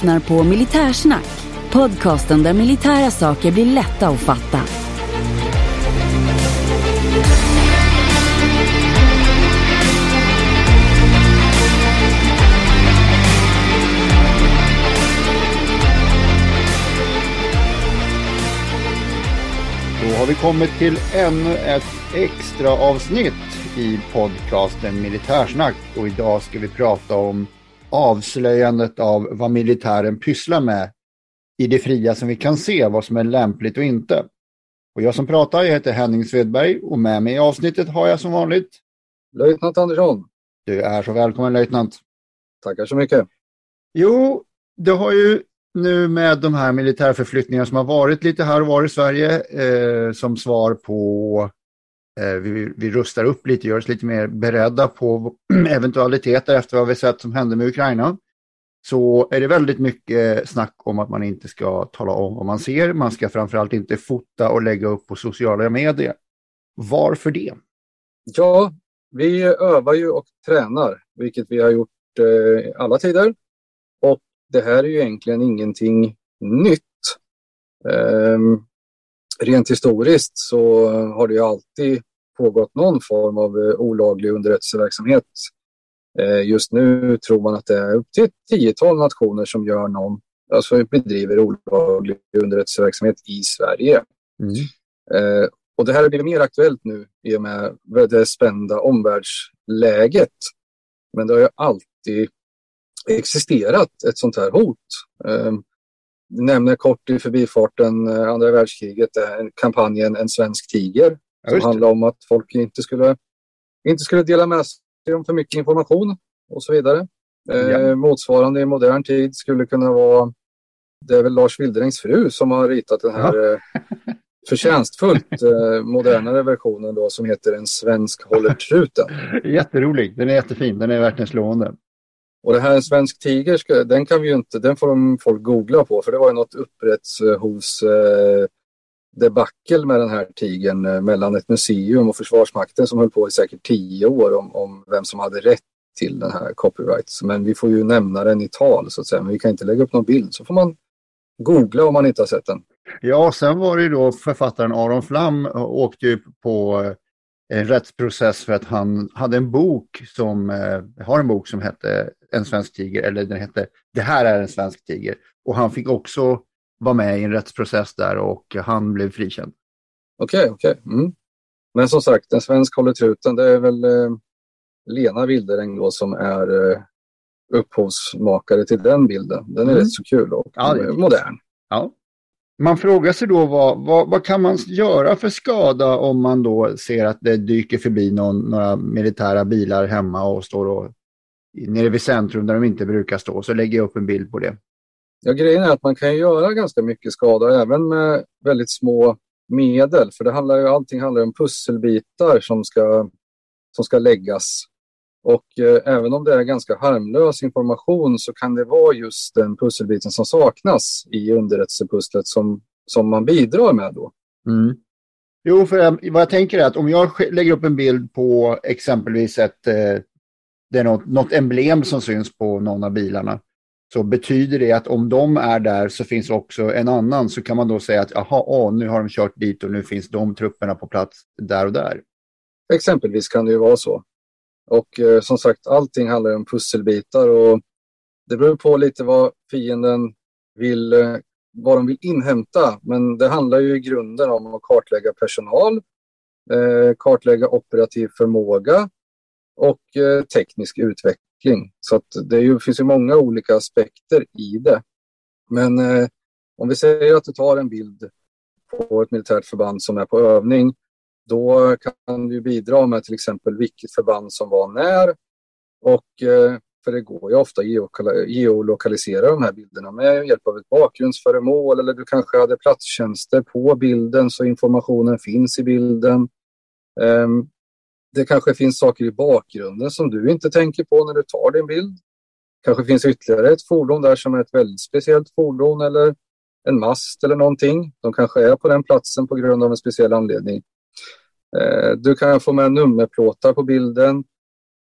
Lyssnar på Militärsnack, podcasten där militära saker blir lätta att fatta. Då har vi kommit till ännu ett extra avsnitt i podcasten Militärsnack och idag ska vi prata om avslöjandet av vad militären pysslar med i det fria som vi kan se, vad som är lämpligt och inte. Och jag som pratar, jag heter Henning Svedberg och med mig i avsnittet har jag som vanligt Löjtnant Andersson. Du är så välkommen löjtnant. Tackar så mycket. Jo, det har ju nu med de här militärförflyttningarna som har varit lite här och var i Sverige eh, som svar på Eh, vi, vi rustar upp lite, gör oss lite mer beredda på eventualiteter efter vad vi sett som hände med Ukraina. Så är det väldigt mycket snack om att man inte ska tala om vad man ser. Man ska framförallt inte fota och lägga upp på sociala medier. Varför det? Ja, vi övar ju och tränar, vilket vi har gjort eh, i alla tider. Och det här är ju egentligen ingenting nytt. Eh, rent historiskt så har det ju alltid pågått någon form av eh, olaglig underrättelseverksamhet. Eh, just nu tror man att det är upp till ett tiotal nationer som gör någon, alltså bedriver olaglig underrättelseverksamhet i Sverige. Mm. Eh, och det här har blivit mer aktuellt nu i och med det spända omvärldsläget. Men det har ju alltid existerat ett sånt här hot. Eh, nämner kort i förbifarten andra världskriget, kampanjen En svensk tiger. Ja, som handlar om att folk inte skulle, inte skulle dela med sig om för mycket information och så vidare. Eh, Ja. Motsvarande i modern tid skulle kunna vara, det är väl Lars Wilderings fru som har ritat den här eh, förtjänstfullt eh, modernare versionen då som heter En svensk håller truten. Jätterolig, den är jättefin, den är verkligen slående. Och det här En svensk tiger, den kan vi ju inte, den får de folk googla på för det var ju något upprättshovs eh, debacle med den här tigern eh, mellan ett museum och Försvarsmakten som höll på i säkert tio år om, om vem som hade rätt till den här copyright. Men vi får ju nämna den i tal så att säga, men vi kan inte lägga upp någon bild. Så får man googla om man inte har sett den. Ja, sen var det ju då författaren Aron Flam eh, åkte ju på eh, en rättsprocess för att han hade en bok som, har en bok som hette En svensk tiger, eller den hette Det här är en svensk tiger. Och han fick också vara med i en rättsprocess där och han blev frikänd. Okej, okej. Mm. Men som sagt, en svensk håller truten. Det är väl eh, Lena Wildereng då som är eh, upphovsmakare till den bilden. Den är Mm. rätt så kul och Ja, modern. Ja. Man frågar sig då vad, vad, vad kan man göra för skada om man då ser att det dyker förbi någon, några militära bilar hemma och står och, nere vid centrum där de inte brukar stå. Så lägger jag upp en bild på det. Ja, grejen är att man kan göra ganska mycket skada även med väldigt små medel. För det handlar ju, allting handlar om pusselbitar som ska, som ska läggas. Och eh, även om det är ganska harmlös information så kan det vara just den pusselbiten som saknas i underrättelsepusslet som, som man bidrar med då. Mm. Jo, för jag, vad jag tänker är att om jag lägger upp en bild på exempelvis ett, eh, det är något, något emblem som syns på någon av bilarna, så betyder det att om de är där så finns också en annan, så kan man då säga att jaha, åh, nu har de kört dit och nu finns de trupperna på plats där och där. Exempelvis kan det ju vara så. Och eh, som sagt, allting handlar om pusselbitar och det beror på lite vad fienden vill eh, vad de vill inhämta. Men det handlar ju i grunden om att kartlägga personal, eh, kartlägga operativ förmåga och eh, teknisk utveckling. Så att det ju, finns ju många olika aspekter i det. Men eh, om vi säger att du tar en bild på ett militärt förband som är på övning, då kan du bidra med till exempel vilket förband som var när och eh, för det går ju ofta att geolokalisera de här bilderna med hjälp av ett bakgrundsföremål eller du kanske hade platstjänster på bilden så informationen finns i bilden. Ehm, det kanske finns saker i bakgrunden som du inte tänker på när du tar din bild. Kanske finns ytterligare ett fordon där som är ett väldigt speciellt fordon eller en mast eller någonting. De kanske är på den platsen på grund av en speciell anledning. Eh, du kan få med nummerplåtar på bilden,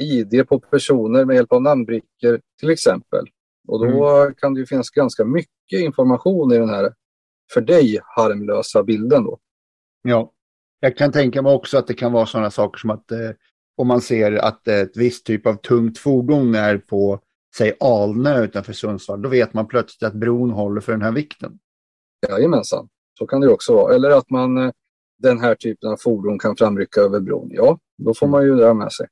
ID på personer med hjälp av namnbrickor till exempel. Och då mm. kan det ju finnas ganska mycket information i den här för dig harmlösa bilden. Då. Ja, jag kan tänka mig också att det kan vara sådana saker som att eh, om man ser att ett visst typ av tungt fordon är på, säg Alnö utanför Sundsvall, då vet man plötsligt att bron håller för den här vikten. Jajamensan, så kan det också vara. Eller att man eh, den här typen av fordon kan framrycka över bron. Ja, då får man ju det med sig.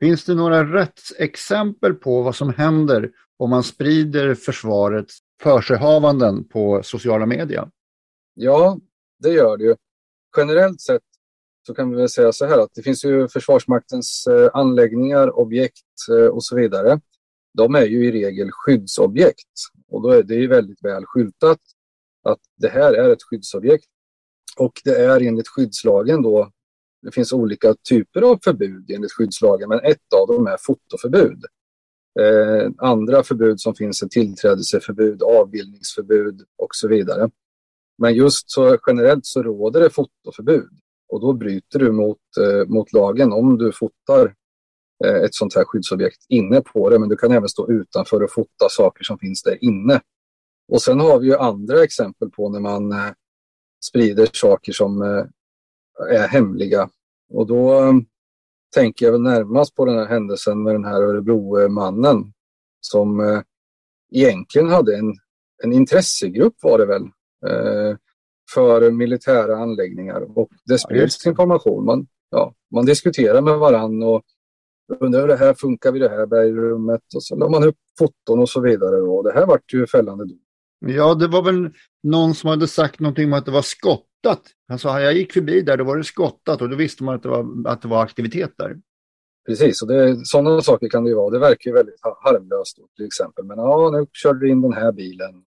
Finns det några rättsexempel på vad som händer om man sprider försvarets försighavanden på sociala medier? Ja, det gör det ju. Generellt sett så kan vi väl säga så här att det finns ju Försvarsmaktens eh, anläggningar, objekt eh, och så vidare. De är ju i regel skyddsobjekt och då är det ju väldigt väl skyltat att det här är ett skyddsobjekt och det är enligt skyddslagen då, det finns olika typer av förbud enligt skyddslagen, men ett av dem är fotoförbud. Eh, andra förbud som finns är tillträdesförbud, avbildningsförbud och så vidare. Men just så generellt så råder det fotoförbud och då bryter du mot, eh, mot lagen om du fotar eh, ett sånt här skyddsobjekt inne på det, men du kan även stå utanför och fota saker som finns där inne. Och sen har vi ju andra exempel på när man eh, sprider saker som eh, är hemliga. Och då eh, tänker jag väl närmast på den här händelsen med den här Örebro-mannen som eh, egentligen hade en, en intressegrupp var det väl för militära anläggningar och det spreds ja, information. Man, ja, man diskuterar med varann och undrar hur det här funkar vid det här bergrummet och så la man upp foton och så vidare. Och det här vart ju fällande dom. Ja, det var väl någon som hade sagt någonting om att det var skottat. Han sa, jag gick förbi där, då var det skottat och då visste man att det var, att det var aktivitet där. Precis, och det, sådana saker kan det ju vara. Det verkar ju väldigt harmlöst till exempel. Men ja, nu körde du in den här bilen.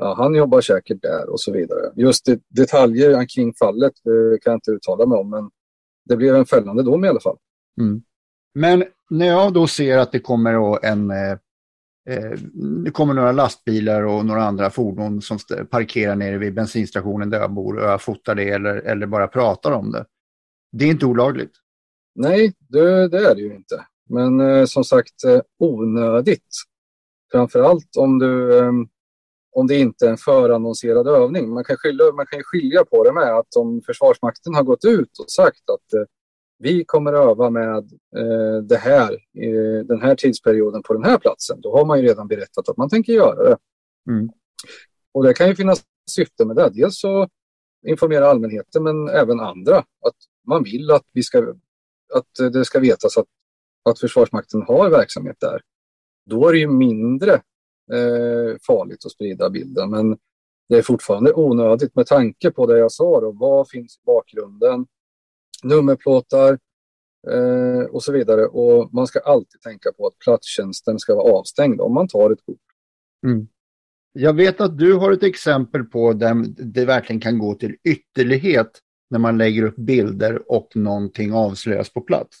Ja, han jobbar säkert där och så vidare. Just det, detaljer kring fallet kan jag inte uttala mig om, men det blev en fällande dom i alla fall. Mm. Men när jag då ser att det kommer en eh, Eh, det kommer några lastbilar och några andra fordon som parkerar nere vid bensinstationen där jag bor och jag fotar det eller, eller bara pratar om det. Det är inte olagligt. Nej, det, det är det ju inte. Men eh, som sagt eh, onödigt. Framförallt om, du, eh, om det inte är en förannonserad övning. Man kan, skilja, man kan skilja på det med att om Försvarsmakten har gått ut och sagt att eh, vi kommer öva med eh, det här, eh, den här tidsperioden på den här platsen. Då har man ju redan berättat att man tänker göra det. Mm. Och det kan ju finnas syfte med det. Dels så informera allmänheten men även andra. Att man vill att, vi ska, att det ska vetas att, att Försvarsmakten har verksamhet där. Då är det ju mindre eh, farligt att sprida bilden. Men det är fortfarande onödigt med tanke på det jag sa. Då. Vad finns i bakgrunden? nummerplåtar eh, och så vidare. Och man ska alltid tänka på att platstjänsten ska vara avstängd om man tar ett kort. Mm. Jag vet att du har ett exempel på där det verkligen kan gå till ytterlighet när man lägger upp bilder och någonting avslöjas på plats.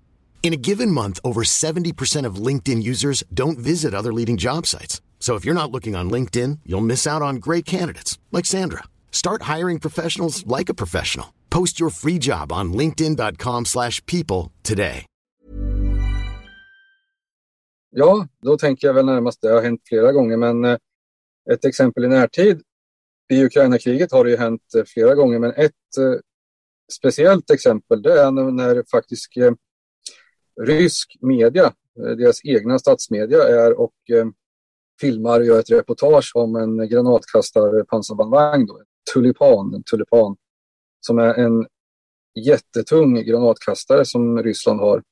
In a given month, over 70% of LinkedIn users don't visit other leading job sites. So if you're not looking on LinkedIn, you'll miss out on great candidates like Sandra. Start hiring professionals like a professional. Post your free job on linkedin.com/people today. Ja, då tänker jag väl närmast, det har hänt flera gånger, men eh, ett exempel i närtid. I Ukraina-kriget har det ju hänt eh, flera gånger, men ett eh, speciellt exempel det är när, faktiskt rysk media, eh, deras egna statsmedia är och eh, filmar och gör ett reportage om en granatkastarpansarbandvagn, då, en tulipan, en tulipan, som är en jättetung granatkastare som Ryssland har,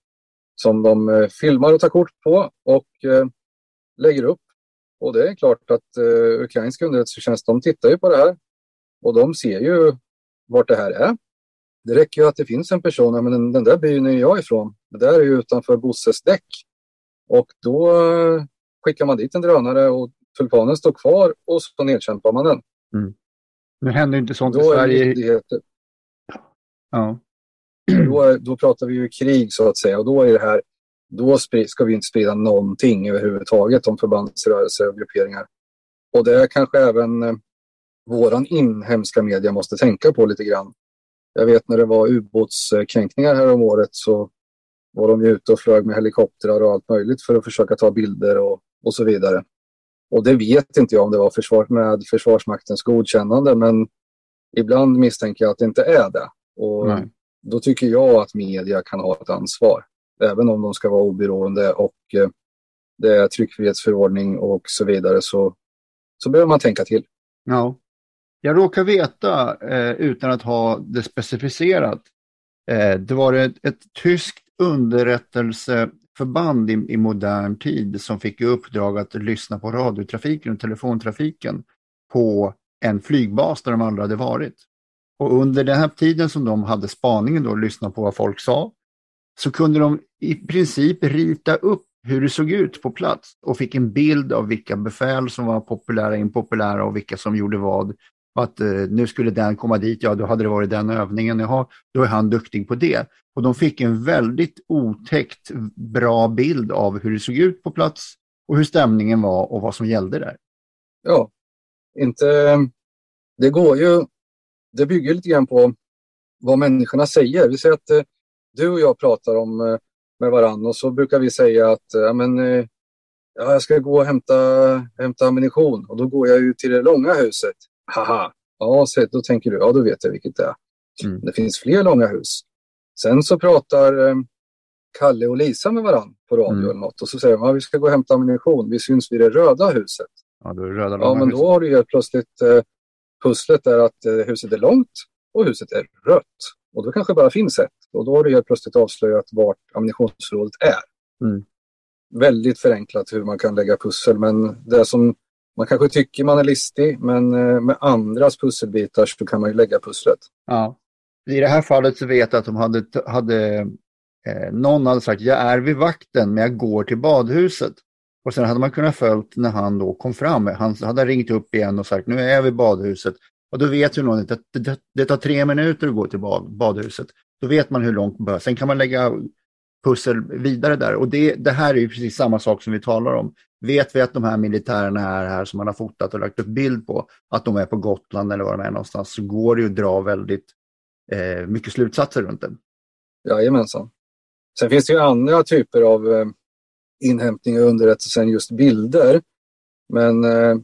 som de eh, filmar och tar kort på och eh, lägger upp. Och det är klart att eh, ukrainska underrättelsetjänst, de tittar ju på det här och de ser ju vart det här är. Det räcker ju att det finns en person, men den, den där byn är jag ifrån. Det där är ju utanför Bosses däck. Och då eh, skickar man dit en drönare och tulpanen står kvar och så nedkämpar man den. Nu händer ju inte sånt i Då, det Sverige. Ja. då, då pratar vi ju krig så att säga och då är det här då ska vi inte sprida någonting överhuvudtaget om förbandsrörelser och grupperingar. Och det är kanske även eh, våran inhemska media måste tänka på lite grann. Jag vet när det var ubåtskränkningar här om året så var de ju ute och flög med helikoptrar och allt möjligt för att försöka ta bilder och, och så vidare. Och det vet inte jag om det var försvar, med Försvarsmaktens godkännande men ibland misstänker jag att det inte är det. Och Nej. då tycker jag att media kan ha ett ansvar. Även om de ska vara oberoende och eh, det är tryckfrihetsförordning och så vidare så, så behöver man tänka till. Ja. Jag råkar veta, eh, utan att ha det specificerat, eh, det var ett, ett tyskt underrättelseförband i, i modern tid som fick i uppdrag att lyssna på radiotrafiken och telefontrafiken på en flygbas där de aldrig hade varit. Och under den här tiden som de hade spaningen då och lyssnade på vad folk sa, så kunde de i princip rita upp hur det såg ut på plats och fick en bild av vilka befäl som var populära, impopulära och vilka som gjorde vad. Att eh, nu skulle den komma dit, ja då hade det varit den övningen, jaha, då är han duktig på det. Och de fick en väldigt otäckt bra bild av hur det såg ut på plats och hur stämningen var och vad som gällde där. Ja, inte... Det går ju... Det bygger lite grann på vad människorna säger. Vi säger att eh, du och jag pratar om eh, med varandra och så brukar vi säga att eh, ja, men, eh, ja, jag ska gå och hämta, hämta ammunition och då går jag ju till det långa huset. Haha, ja, så, då tänker du, ja då vet jag vilket det är. Mm. Det finns fler långa hus. Sen så pratar eh, Kalle och Lisa med varandra på radio Mm. eller något och så säger de, ja, vi ska gå och hämta ammunition, vi syns vid det röda huset. Ja, det röda Ja, men huset. då har du helt plötsligt eh, pusslet är att eh, huset är långt och huset är rött. Och då kanske bara finns ett. Och då har du helt plötsligt avslöjat vart ammunitionsförrådet är. Mm. Väldigt förenklat hur man kan lägga pussel, men det som man kanske tycker man är listig, men eh, med andras pusselbitar så kan man ju lägga pusslet. Ja. I det här fallet så vet jag att de hade, hade eh, någon hade sagt jag är vid vakten men jag går till badhuset. Och sen hade man kunnat följt när han då kom fram. Han hade ringt upp igen och sagt nu är jag vid badhuset. Och då vet ju någon att det, det, det tar tre minuter att gå till bad, badhuset. Då vet man hur långt man bör. Sen kan man lägga pussel vidare där. Och det, det här är ju precis samma sak som vi talar om. Vet vi att de här militärerna är här som man har fotat och lagt upp bild på, att de är på Gotland eller var de är någonstans, så går det ju att dra väldigt eh, mycket slutsatser runt det. Jajamensan. Sen finns det ju andra typer av eh, inhämtning och underrättelse än just bilder. Men eh,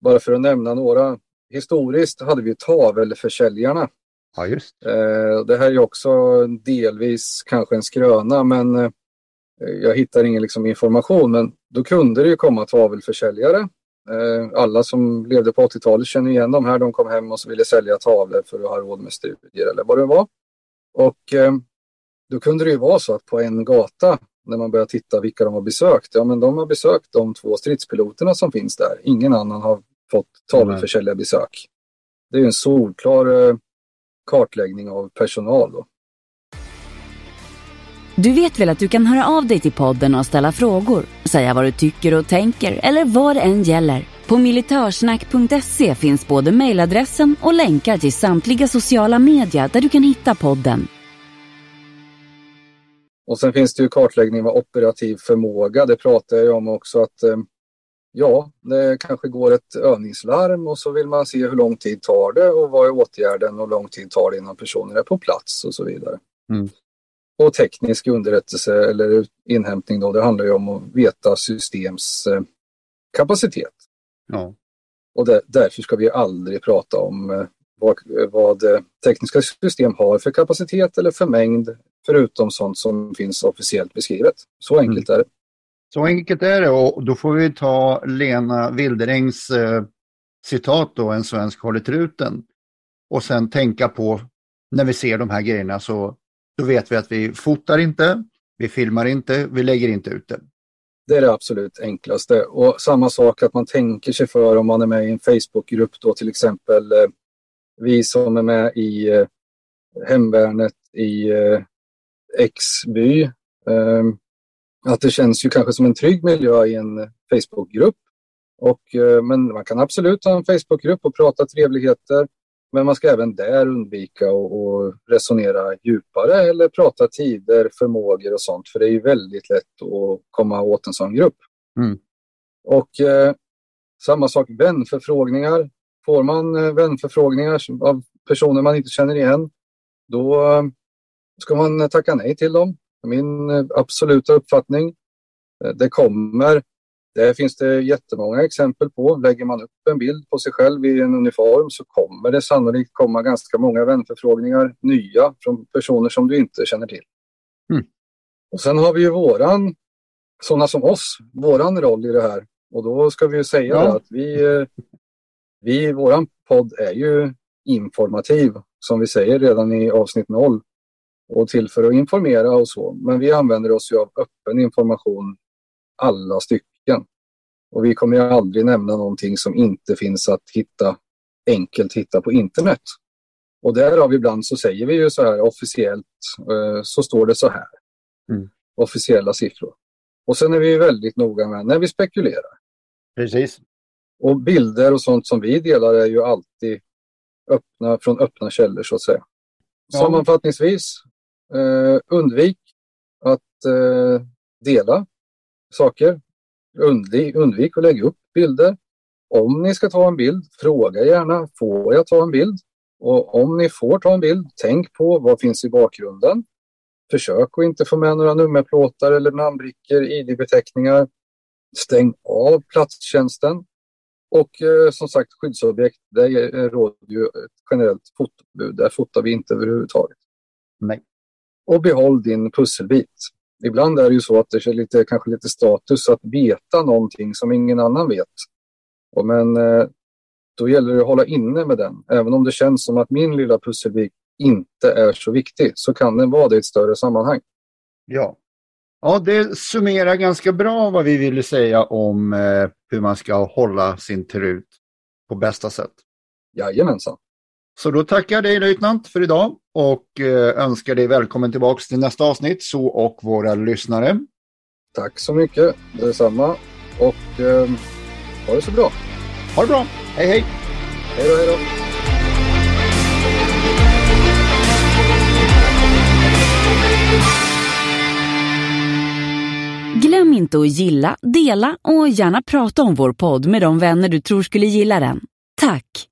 bara för att nämna några. Historiskt hade vi tavelförsäljarna. Ja, just. Eh, det här är också delvis kanske en skröna men eh, jag hittar ingen liksom, information. Men då kunde det ju komma tavelförsäljare. Eh, alla som levde på 80-talet känner igen de här. De kom hem och så ville sälja tavlor för att ha råd med studier eller vad det var. Och eh, då kunde det ju vara så att på en gata när man börjar titta vilka de har besökt. Ja, men de har besökt de två stridspiloterna som finns där. Ingen annan har fått tavelförsäljarbesök. Det är en solklar eh, kartläggning av personal. Då. Du vet väl att du kan höra av dig till podden och ställa frågor, säga vad du tycker och tänker eller vad det än gäller. På militörsnack.se finns både mejladressen och länkar till samtliga sociala medier där du kan hitta podden. Och sen finns det ju kartläggning av operativ förmåga. Det pratar jag om också att eh, Ja, det kanske går ett övningslarm och så vill man se hur lång tid tar det och vad är åtgärden och hur lång tid tar det innan personen är på plats och så vidare. Mm. Och teknisk underrättelse eller inhämtning då, det handlar ju om att veta systems eh, kapacitet. Ja. Och där, därför ska vi aldrig prata om eh, vad, vad eh, tekniska system har för kapacitet eller för mängd, förutom sånt som finns officiellt beskrivet. Så enkelt är det. Så enkelt är det och då får vi ta Lena Wilderängs eh, citat då, en svensk håller truten. Och sen tänka på när vi ser de här grejerna så då vet vi att vi fotar inte, vi filmar inte, vi lägger inte ut det. Det är det absolut enklaste. Och samma sak att man tänker sig för om man är med i en Facebookgrupp då till exempel eh, vi som är med i eh, Hemvärnet i eh, X-by. Att det känns ju kanske som en trygg miljö i en Facebookgrupp. Och, men man kan absolut ha en Facebookgrupp och prata trevligheter. Men man ska även där undvika att resonera djupare eller prata tider, förmågor och sånt. För det är ju väldigt lätt att komma åt en sån grupp. Mm. Och eh, samma sak, vänförfrågningar. Får man eh, vänförfrågningar av personer man inte känner igen, då eh, ska man tacka nej till dem. Min eh, absoluta uppfattning. Det kommer det finns det jättemånga exempel på. Lägger man upp en bild på sig själv i en uniform så kommer det sannolikt komma ganska många vänförfrågningar, nya, från personer som du inte känner till. Mm. Och sen har vi ju våran, sådana som oss, våran roll i det här. Och då ska vi ju säga Ja. att vi, eh, vi, våran podd är ju informativ, som vi säger redan i avsnitt noll. Och till för att informera och så. Men vi använder oss ju av öppen information alla stycken. Och vi kommer ju aldrig nämna någonting som inte finns att hitta enkelt hitta på internet. Och därav ibland så säger vi ju så här officiellt eh, så står det så här. Mm. Officiella siffror. Och sen är vi ju väldigt noga med när vi spekulerar. Precis. Och bilder och sånt som vi delar är ju alltid öppna, från öppna källor så att säga. Ja. Sammanfattningsvis, eh, undvik att eh, dela saker. Undvik, undvik att lägga upp bilder. Om ni ska ta en bild, fråga gärna, får jag ta en bild? Och om ni får ta en bild, tänk på vad finns i bakgrunden. Försök att inte få med några nummerplåtar eller namnbrickor, ID-beteckningar. Stäng av platstjänsten. Och eh, som sagt, skyddsobjekt, där eh, råder ju ett generellt fotobud. Där fotar vi inte överhuvudtaget. Nej. Och behåll din pusselbit. Ibland är det ju så att det är lite, kanske lite status att veta någonting som ingen annan vet. Och men eh, då gäller det att hålla inne med den. Även om det känns som att min lilla pusselbit inte är så viktig så kan den vara det i ett större sammanhang. Ja. Ja, det summerar ganska bra vad vi ville säga om eh, hur man ska hålla sin trut på bästa sätt. Jajamensan. Så då tackar jag dig löjtnant för idag och eh, önskar dig välkommen tillbaks till nästa avsnitt, så och våra lyssnare. Tack så mycket. Detsamma. Och eh, ha det så bra. Ha det bra, hej hej! Hej då, hej då. Glöm inte att gilla, dela och gärna prata om vår podd med de vänner du tror skulle gilla den. Tack!